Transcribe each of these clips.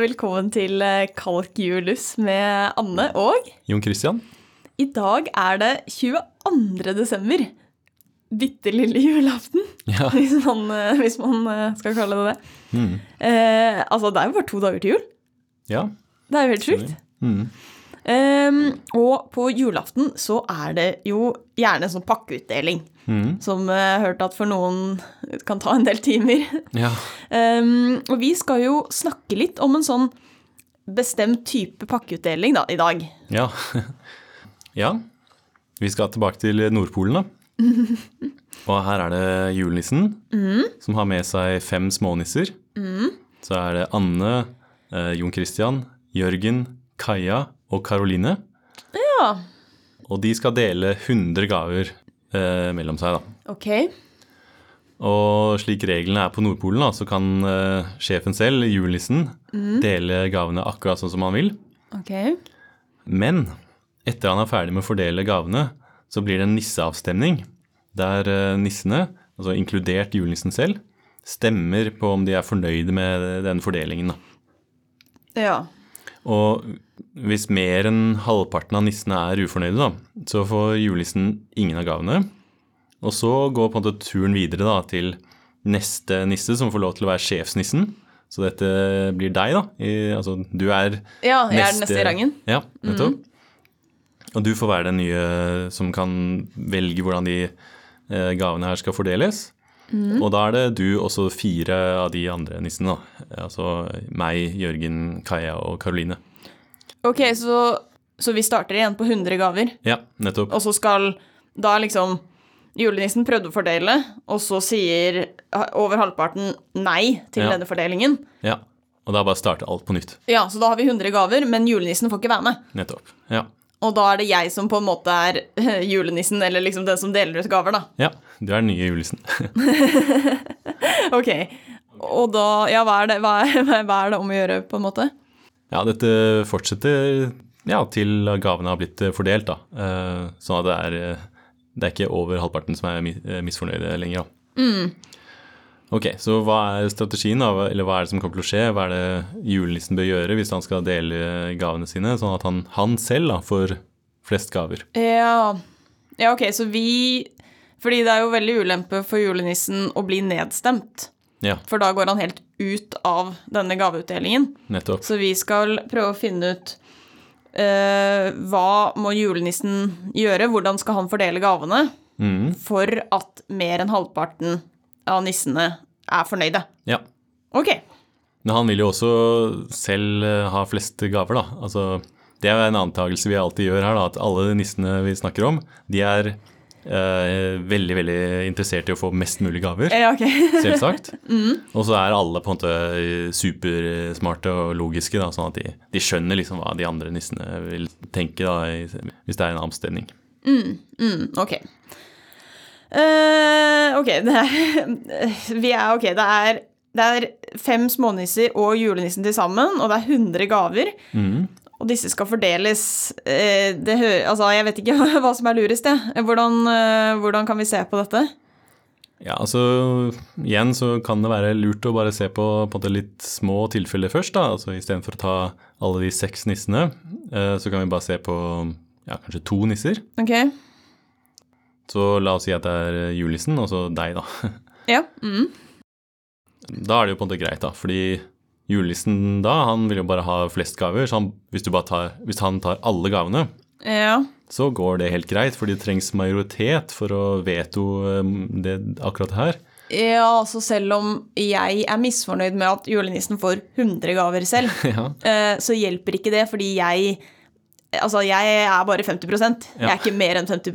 velkommen til Kalkjulus Kalk Julus med Anne og Jon Christian? I dag er det 22. desember. Bitte lille julaften, Ja. hvis man, eh, hvis man eh, skal kalle det det. Mm. Eh, altså, det er jo bare to dager til jul. Ja. Det er jo helt sjukt. Mm. Ehm, og på julaften så er det jo gjerne sånn pakkeutdeling. Mm. Som eh, jeg har hørt at for noen kan ta en del timer. Ja. Um, og vi skal jo snakke litt om en sånn bestemt type pakkeutdeling da, i dag. Ja. ja. Vi skal tilbake til Nordpolen, da. Og her er det julenissen, som har med seg fem smånisser. Så er det Anne, eh, Jon Christian, Jørgen, Kaja og Karoline. Ja. Og de skal dele 100 gaver eh, mellom seg, da. Ok. Og slik reglene er på Nordpolen, da, så kan eh, sjefen selv, julenissen, dele gavene akkurat sånn som han vil. Ok. Men etter han er ferdig med å fordele gavene, så blir det en nisseavstemning der eh, nissene, altså inkludert julenissen selv, stemmer på om de er fornøyde med den fordelingen. Da. Ja. Og hvis mer enn halvparten av nissene er ufornøyde, da, så får julenissen ingen av gavene. Og så går på en måte turen videre da, til neste nisse, som får lov til å være sjefsnissen. Så dette blir deg, da. I, altså, du er Ja, jeg er den neste i rangen. ja, nettopp. Og du får være den nye som kan velge hvordan de eh, gavene her skal fordeles. Og da er det du og så fire av de andre nissene. da. Altså meg, Jørgen, Kaja og Karoline. Ok, så, så vi starter igjen på 100 gaver, Ja, nettopp. og så skal da liksom julenissen prøvde å fordele, og så sier over halvparten nei til Ja. denne fordelingen. Ja, Og da bare starter alt på nytt. Ja, så da har vi 100 gaver, men julenissen får ikke være med. Nettopp. Ja. Og da er det jeg som på en måte er julenissen, eller liksom den som deler ut gaver, da. ja, du er den nye julenissen. Ok. Og da Ja, hva er det, hva er, hva er det om å gjøre, på en måte? Ja, dette fortsetter ja, til gavene har blitt eh, fordelt, da. Eh, sånn at det er, eh, det er ikke over halvparten som er mi- misfornøyde lenger, da. Ok, så hva er strategien, da? Eller hva er det som kommer til å skje? Hva er det julenissen bør gjøre hvis han skal dele gavene sine, sånn at han, han selv da, får flest gaver? Ja. ja, ok, så vi Fordi det er jo veldig ulempe for julenissen å bli nedstemt. Ja, For da går han helt ut av denne gaveutdelingen. nettopp. Så vi skal prøve å finne ut uh, hva må julenissen gjøre, hvordan skal han fordele gavene, mm. for at mer enn halvparten av nissene er fornøyde. Ja. Ok. Men han vil jo også selv eh, ha flest gaver, da. Altså, det er en antakelse vi alltid gjør her, da, at alle nissene vi snakker om, de er veldig, veldig interessert i å få mest mulig gaver. Ja, okay. Selvsagt. Og så er alle på en måte supersmarte og logiske, da, sånn at de, de skjønner liksom hva de andre nissene vil tenke da, hvis det er en avstemning. Mm, ok. Uh, ok, det er, vi er, ok, det er, det er fem smånisser og julenissen til sammen, og det er 100 gaver. Mhm. Og disse skal fordeles eh, det hø Altså, jeg vet ikke hva som er lurest, jeg. Hvordan, eh, hvordan kan vi se på dette? Ja, altså igjen så kan det være lurt å bare se på, på litt små tilfeller først, da. Altså istedenfor å ta alle de seks nissene, eh, så kan vi bare se på ja, kanskje to nisser. Ok? Så la oss si at det er julenissen, og så deg, da. Ja. Mm. Da er det jo på en måte greit, da, fordi julenissen da, han vil jo bare ha flest gaver, så han, hvis, tar, hvis han tar alle gavene, Ja. så går det helt greit, fordi det trengs majoritet for å veto eh, det, akkurat her. Ja, altså selv om jeg er misfornøyd med at julenissen får 100 gaver selv, Ja. eh, så hjelper ikke det, fordi jeg Altså, jeg er bare 50 ja. Jeg er ikke mer enn 50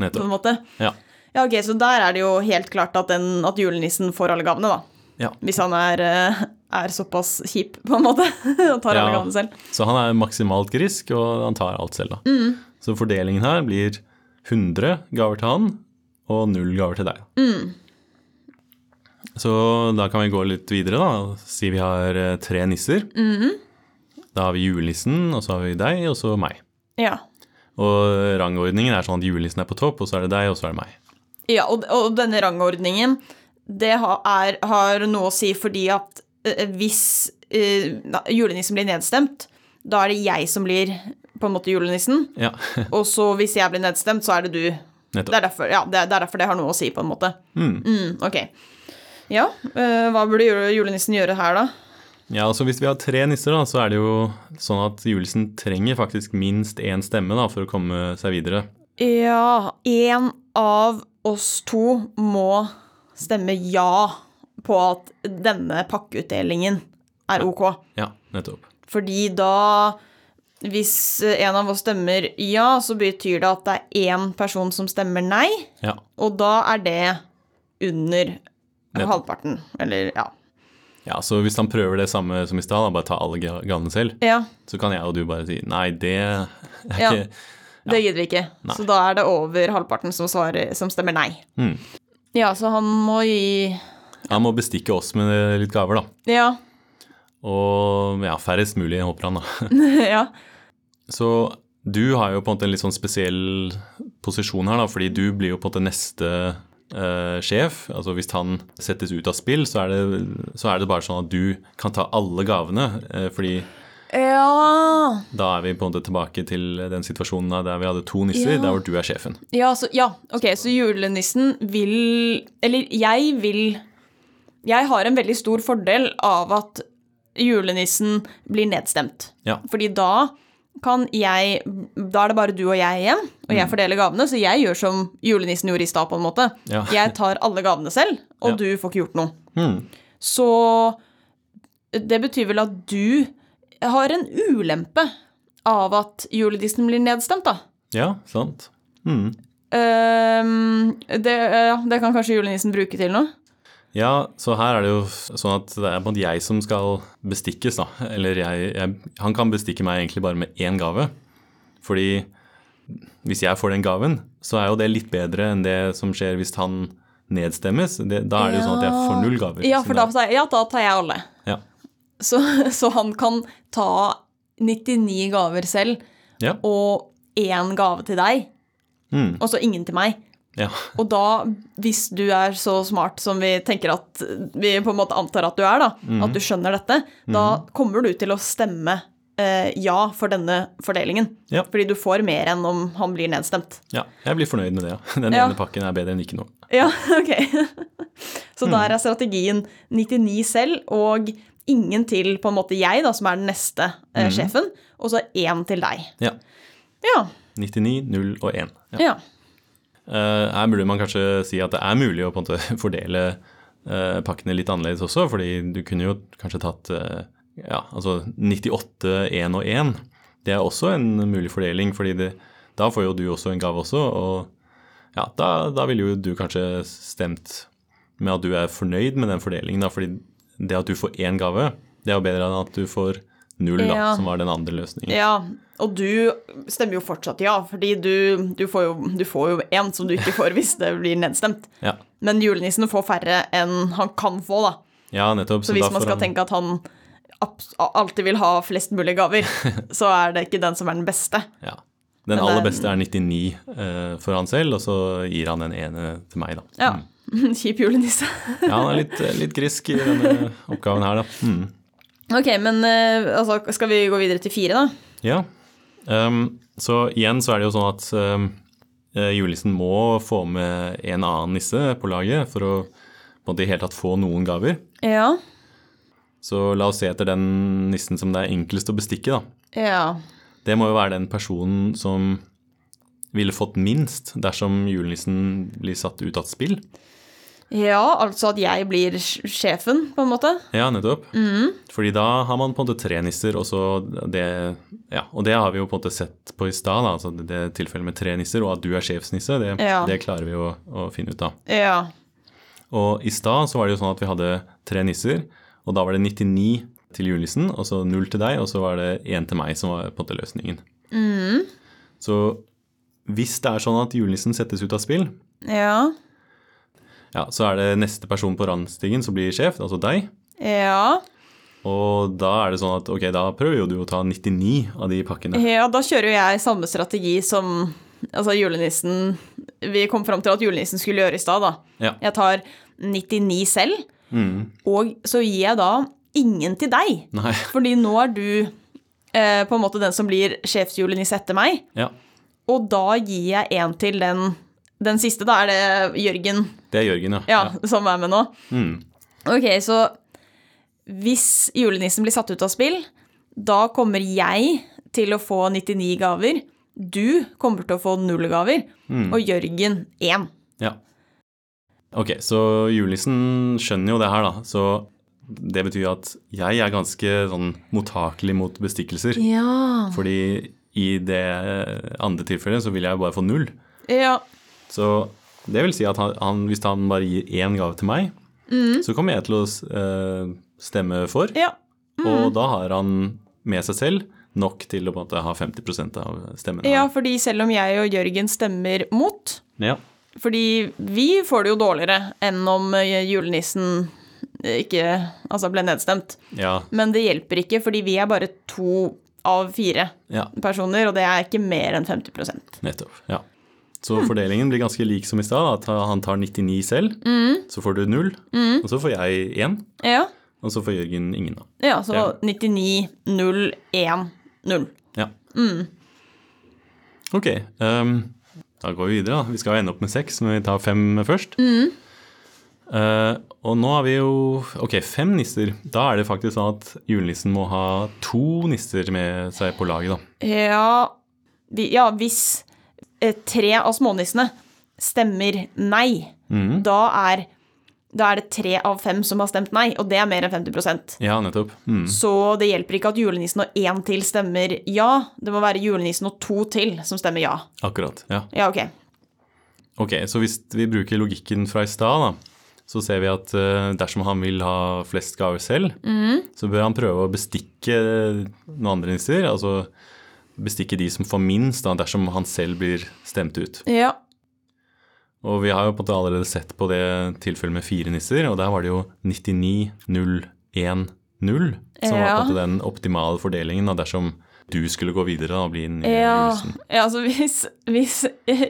Nettopp. på en måte. Ja. Ja, ok, så der er det jo helt klart at, den, at julenissen får alle gavene, da. ja. Hvis han er, eh, er såpass kjip, på en måte, og tar alle Ja. gavene selv. Så han er maksimalt grisk, og han tar alt selv, da. Mm. Så fordelingen her blir 100 gaver til han og null gaver til deg. Mm. Så da kan vi gå litt videre, da. Si vi har eh, tre nisser. Mm-hmm. Da har vi julenissen, og så har vi deg, og så meg. Ja. Og rangordningen er sånn at julenissen er på topp, og så er det deg, og så er det meg. Ja, og, og denne rangordningen, det har, er, har noe å si fordi at hvis eh, julenissen blir nedstemt, da er det jeg som blir på en måte julenissen. Ja, Og så hvis jeg blir nedstemt, så er det du. Det er derfor, ja, det er, er derfor det har noe å si, på en måte. Mm, ok. Ja, eh, hva burde julenissen gjøre her, da? Ja, altså Hvis vi har tre nisser, da, så er det jo sånn at julenissen trenger faktisk minst én stemme da, for å komme seg videre. Ja, én av oss to må stemme ja på at denne pakkeutdelingen er ok. Ja, nettopp. Fordi da Hvis en av oss stemmer ja, så betyr det at det er én person som stemmer nei, Ja, og da er det under Nettopp. halvparten. Eller ja. ja Så hvis han prøver det samme som i stad, bare ta alle ga- gavene selv, Ja, så kan jeg og du bare si nei, det er Ja. ikke det gidder vi ikke. Nei. Så da er det over halvparten som, svarer, som stemmer nei. Mm. Ja, så han må gi Han må bestikke oss med litt gaver, da. Ja. Og ja, færrest mulig, håper han, da. ja. Så du har jo på en måte en litt sånn spesiell posisjon her, da, fordi du blir jo på en måte neste eh, sjef. Altså hvis han settes ut av spill, så er, det, så er det bare sånn at du kan ta alle gavene. eh, fordi Ja. da er vi på en måte tilbake til den situasjonen der vi hadde to nisser, Ja. der hvor du er sjefen. Ja, så, ja, ok, så julenissen vil Eller jeg vil Jeg har en veldig stor fordel av at julenissen blir nedstemt. Ja. Fordi da kan jeg Da er det bare du og jeg igjen, og Mm. jeg fordeler gavene, så jeg gjør som julenissen gjorde i stad, på en måte. Ja. Jeg tar alle gavene selv, og Ja. du får ikke gjort noe. Hmm. Så det betyr vel at du har en ulempe av at julenissen blir nedstemt, da. Ja, sant. Hmm. Ehm, det, det kan kanskje julenissen bruke til noe? Ja, så her er det jo sånn at det er på en måte jeg som skal bestikkes, da. Eller jeg, jeg Han kan bestikke meg egentlig bare med én gave. Fordi hvis jeg får den gaven, så er jo det litt bedre enn det som skjer hvis han nedstemmes. Det, da er det jo sånn at jeg får null gaver. Ja, for da, ja, da tar jeg alle. ja. Så, så han kan ta 99 gaver selv, Ja. og én gave til deg, Mm. og så ingen til meg. Ja. Og da, hvis du er så smart som vi tenker at vi på en måte antar at du er, da, mm. at du skjønner dette, da kommer du til å stemme eh, ja for denne fordelingen. Ja. Fordi du får mer enn om han blir nedstemt. ja. Jeg blir fornøyd med det, ja. Den Ja. ene pakken er bedre enn ikke noe. Ja, ok. Så der er strategien 99 selv, og ingen til på en måte jeg, da, som er den neste eh, sjefen, og så én til deg. Ja. Ja. 99, 0 og 1. Ja. Eh, her burde man kanskje si at det er mulig å på en måte fordele eh, pakkene litt annerledes også, fordi du kunne jo kanskje tatt eh, ja, altså 98, 1 og 1. Det er også en mulig fordeling, fordi det, da får jo du også en gave også, og ja, da, da ville jo du kanskje stemt med at du er fornøyd med den fordelingen, da, fordi det at du får én gave, det er jo bedre enn at du får null, da, Ja. som var den andre løsningen. Ja, og du stemmer jo fortsatt ja, fordi du, du får jo du får jo én som du ikke får hvis det blir nedstemt. Ja, Men julenissen får færre enn han kan få, da. ja nettopp. Så hvis man skal han- tenke at han alltid vil ha flest mulig gaver, så er det ikke den som er den beste. Ja. Den aller beste er 99 uh, for han selv, og så gir han den ene til meg, da. Ja. Kjip julenisse. Ja, han er litt, litt grisk i denne oppgaven her, da. Mm. Ok, men eh, altså, skal vi gå videre til fire, da? Ja. Um, så igjen så er det jo sånn at um, julenissen må få med en annen nisse på laget for å på i hele tatt få noen gaver. Ja. Så la oss se etter den nissen som det er enklest å bestikke, da. Ja. Det må jo være den personen som ville fått minst dersom julenissen blir satt ut av spill. Ja, altså at jeg blir sjefen, på en måte. Ja, nettopp. Fordi da har man på en måte tre nisser, og så det Ja, og det har vi jo på en måte sett på i stad, altså det, tilfellet med tre nisser, og at du er sjefsnisse, det, Ja. det klarer vi å, å finne ut av. Ja. Og i stad så var det jo sånn at vi hadde tre nisser, og da var det 99 til julenissen, og så null til deg, og så var det én til meg som var på en måte løsningen. Så hvis det er sånn at julenissen settes ut av spill, Ja. Ja, så er det neste person på randstigen som blir sjef, altså deg. Ja. Og da er det sånn at ok, da prøver jo du å ta 99 av de pakkene. Ja, da kjører jo jeg samme strategi som altså julenissen Vi kom fram til at julenissen skulle gjøre i stad, da. Ja. Jeg tar 99 selv, Mm. og så gir jeg da ingen til deg. Nei. Fordi nå er du eh, på en måte den som blir sjefsjulenisse etter meg. Ja. Og da gir jeg en til den, den siste. Da er det Jørgen Det er Jørgen, ja. ja, som er med nå. Mm. Ok, så hvis julenissen blir satt ut av spill, da kommer jeg til å få 99 gaver. Du kommer til å få null gaver. Og Jørgen én. ja. Ok, så julenissen skjønner jo det her, da. Så det betyr at jeg er ganske sånn mottakelig mot bestikkelser. Ja. Fordi i det andre tilfellet så vil jeg bare få null. Ja. Så det vil si at han, han, hvis han bare gir én gave til meg, så kommer jeg til å uh, stemme for. ja. Og da har han med seg selv nok til å måte ha 50% av stemmene. Ja, fordi selv om jeg og Jørgen stemmer mot Ja. Fordi vi får det jo dårligere enn om eh, julenissen ikke altså ble nedstemt. Ja. Men det hjelper ikke, fordi vi er bare to av fire ja. personer, og det er ikke mer enn 50% Nettopp. ja. Så fordelingen blir ganske lik som i stad. At han tar 99 selv, så får du null, og så får jeg én, Ja. og så får Jørgen ingen. da. ja, så Ja. 99, 0, 1, 0. Ja. Ok, Um, da går vi videre. da. Vi skal ende opp med seks, men vi tar fem først. Uh, og nå har vi jo Ok, fem nisser. Da er det faktisk sånn at julenissen må ha to nisser med seg på laget, da. Ja, vi, ja hvis tre av smånissene stemmer nei, da, er, da er det tre av fem som har stemt nei, og det er mer enn 50% Ja, nettopp. Mm. Så det hjelper ikke at julenissen og én til stemmer ja. Det må være julenissen og to til som stemmer ja. Akkurat. Ja. Ja, ok. Ok, så hvis vi bruker logikken fra i stad, da, så ser vi at eh, dersom han vil ha flest gaver selv, så bør han prøve å bestikke noen andre nisser. Altså bestikke de som får minst, da, dersom han selv blir stemt ut. Ja. Og vi har jo på en måte allerede sett på det tilfellet med fire nisser, og der var det jo 99, 0, 1, 0, som var på den optimale fordelingen da, dersom du skulle gå videre og bli en ny Ja, julenissen. ja altså hvis, hvis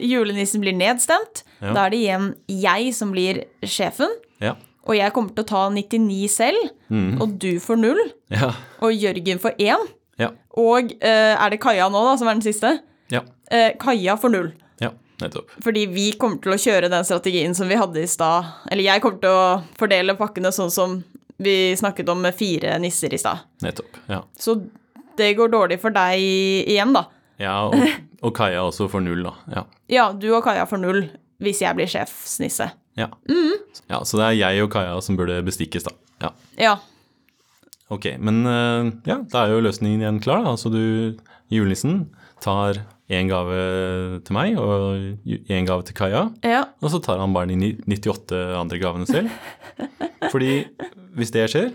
julenissen blir nedstemt, Ja. da er det igjen jeg som blir sjefen. Ja. Og jeg kommer til å ta 99 selv, og du får null, Ja. og Jørgen får én. Ja. Og eh, er det Kaja nå, da, som er den siste? Ja. Eh, Kaja får null. ja. Nettopp. Fordi vi kommer til å kjøre den strategien som vi hadde i stad. Eller jeg kommer til å fordele pakkene sånn som vi snakket om med fire nisser i stad. Nettopp. Ja. Så det går dårlig for deg igjen, da. Ja, og, og Kaja også får null, da. Ja. Ja, du og Kaja får null hvis jeg blir sjefsnisse. Ja. ja. Så det er jeg og Kaja som burde bestikkes, da. Ja. Ja. Ok, men eh, ja, da er jo løsningen igjen klar. da. Altså du, julenissen, tar én gave til meg og én gave til Kaja. Ja. Og så tar han bare de 98 andre gavene selv. Fordi hvis det skjer,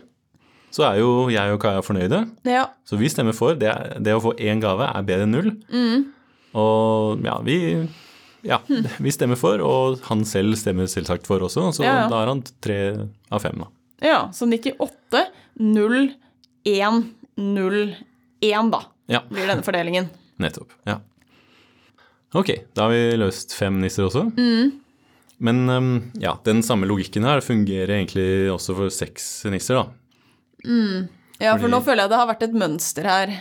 så er jo jeg og Kaja fornøyde. Ja. Så vi stemmer for. Det, det å få én gave er bedre enn null. Og ja, vi ja, vi stemmer for, og han selv stemmer selvsagt for også. Så da er han tre av fem, da. ja. Så 98, 0, 1, 0, 1, da, Ja, blir denne fordelingen. nettopp. Ja. Ok, da har vi løst fem nisser også. Men um, ja, den samme logikken her fungerer egentlig også for seks nisser, da. Ja, for Fordi- nå føler jeg det har vært et mønster her.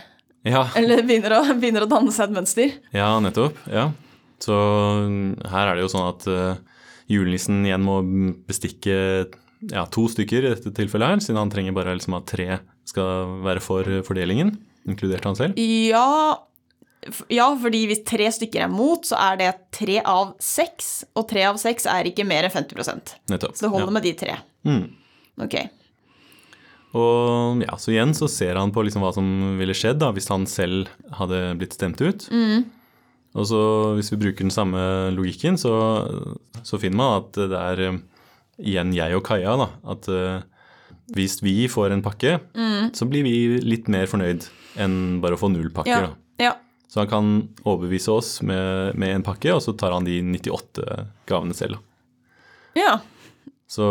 Ja, Eller begynner å, begynner å danne seg et mønster. ja nettopp. Ja. Så mm, her er det jo sånn at uh, julenissen igjen må bestikke ja, to stykker i dette tilfellet her, siden han trenger bare liksom at tre skal være for fordelingen, inkludert han selv. Ja, ja, fordi hvis tre stykker er mot, så er det tre av seks. Og tre av seks er ikke mer enn 50 Nettopp. Så det holder med de tre. Mm. Ok. Og ja, så igjen så ser han på liksom hva som ville skjedd da, hvis han selv hadde blitt stemt ut. Og så hvis vi bruker den samme logikken, så, så finner man at det er igjen jeg og Kaja, da. At uh, hvis vi får en pakke, så blir vi litt mer fornøyd enn bare å få null pakker. Ja. Da. ja. Så han kan overbevise oss med, med en pakke, og så tar han de 98 gavene selv. Ja. Så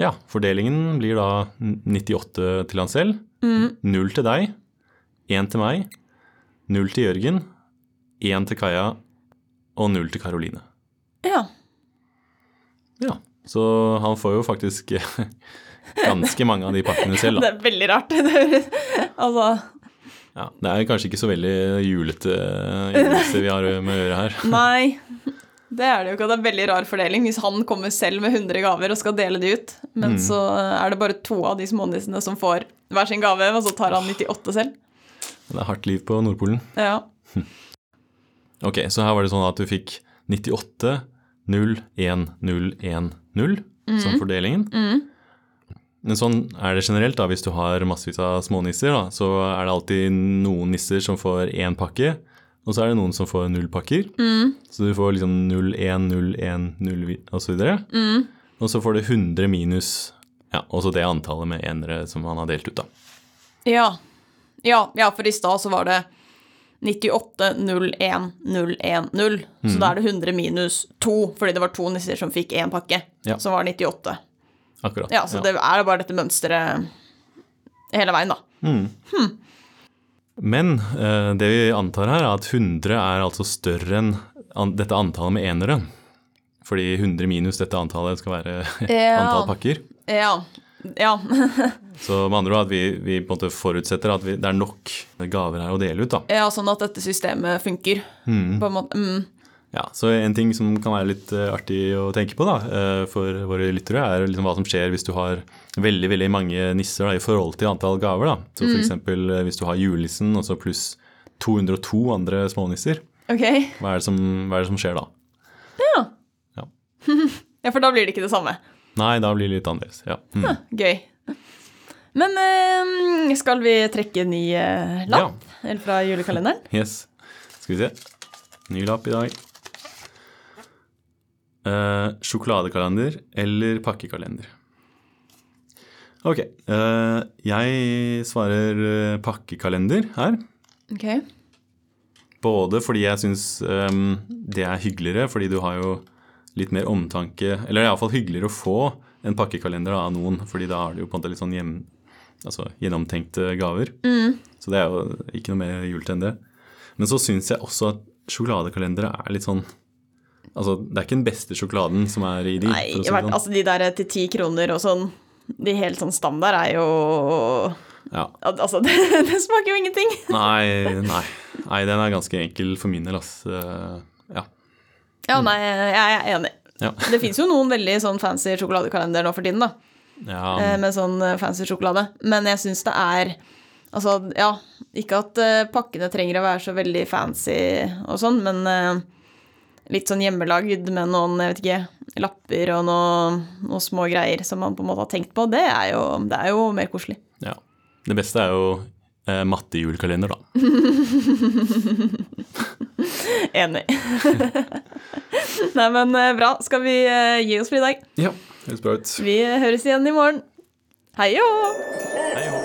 ja, fordelingen blir da 98 til han selv, null til deg, én til meg, null til Jørgen, én til Kaja og null til Karoline. Ja. Ja, Så han får jo faktisk ganske mange av de pakkene selv, Det er veldig rart. Altså, Ja, det er kanskje ikke så veldig julete julete vi har med å gjøre her. nei. Det er det jo ikke. Det er veldig rar fordeling hvis han kommer selv med 100 gaver og skal dele de ut, men så er det bare to av de smånissene som får hver sin gave, og så tar han 98 selv. Det er hardt liv på Nordpolen. Ja. Ok, så her var det sånn at du fikk 98, 0, 1, 0, 1, 0 som fordelingen. Men sånn er det generelt da, hvis du har massevis av smånisser, da, så er det alltid noen nisser som får én pakke, og så er det noen som får null pakker. Så du får liksom 0, 1, 0, 1, 0 og så videre. Og så får du 100 minus ja, også det antallet med enere som han har delt ut, da. Ja. Ja, ja for i stad så var det 98, 01, 010. Så da er det 100 minus 2, fordi det var to nisser som fikk én pakke, Ja. som var 98. Akkurat. Ja, så det er bare dette mønsteret hele veien, da. Men eh, det vi antar her, er at 100 er altså større enn dette antallet med enere. Fordi 100 minus dette antallet skal være Ja. antall pakker. Ja. Ja. Så med andre ord at vi, vi på en måte forutsetter at vi, det er nok gaver her å dele ut. da. ja, sånn at dette systemet funker. På en måte. Mm. Ja, Så en ting som kan være litt eh, artig å tenke på da, eh, for våre lyttere, er liksom hva som skjer hvis du har veldig veldig mange nisser da, i forhold til antall gaver. da. Så for eksempel eh, hvis du har julenissen og så pluss 202 andre smånisser. Okay. Hva er, det som, hva er det som skjer da? Ja. Ja. ja, for da blir det ikke det samme. Nei, da blir det litt annerledes. Ja. Mm. Gøy. Men eh, skal vi trekke ny eh, lapp ja. fra julekalenderen? Yes. Skal vi se. Ny lapp i dag. Eh, sjokoladekalender eller pakkekalender? Ok. eh, jeg svarer eh, pakkekalender her. Ok. Både fordi jeg syns ehm, det er hyggeligere, fordi du har jo litt mer omtanke Eller er iallfall hyggeligere å få en pakkekalender av noen, fordi da har det jo på en måte litt sånn hjem, altså, gjennomtenkte gaver. Så det er jo ikke noe mer julete enn det. Men så syns jeg også at sjokoladekalendere er litt sånn Altså, det er ikke den beste sjokoladen som er i de. Nei, si sånn. altså de der til ti kroner og sånn, de helt sånn standard er jo Ja. Altså, det, det smaker jo ingenting. Nei, nei. Nei, den er ganske enkel for min del, ass. Eh, Ja. Ja, nei, jeg er enig. Ja. Det fins jo noen veldig sånn fancy sjokoladekalender nå for tiden, da. ja. eh, Med sånn eh, fancy sjokolade. Men jeg syns det er Altså, ja, ikke at eh, pakkene trenger å være så veldig fancy og sånn, men litt sånn hjemmelagd med noen, jeg vet ikke, lapper og noen noe små greier som man på en måte har tenkt på, det er jo, det er jo mer koselig. ja. Det beste er jo eh, mattejulekalender, da. Enig. Nei, men eh, bra. Skal vi eh, gi oss for i dag? Ja, høres bra ut. Vi høres igjen i morgen. Hei jo!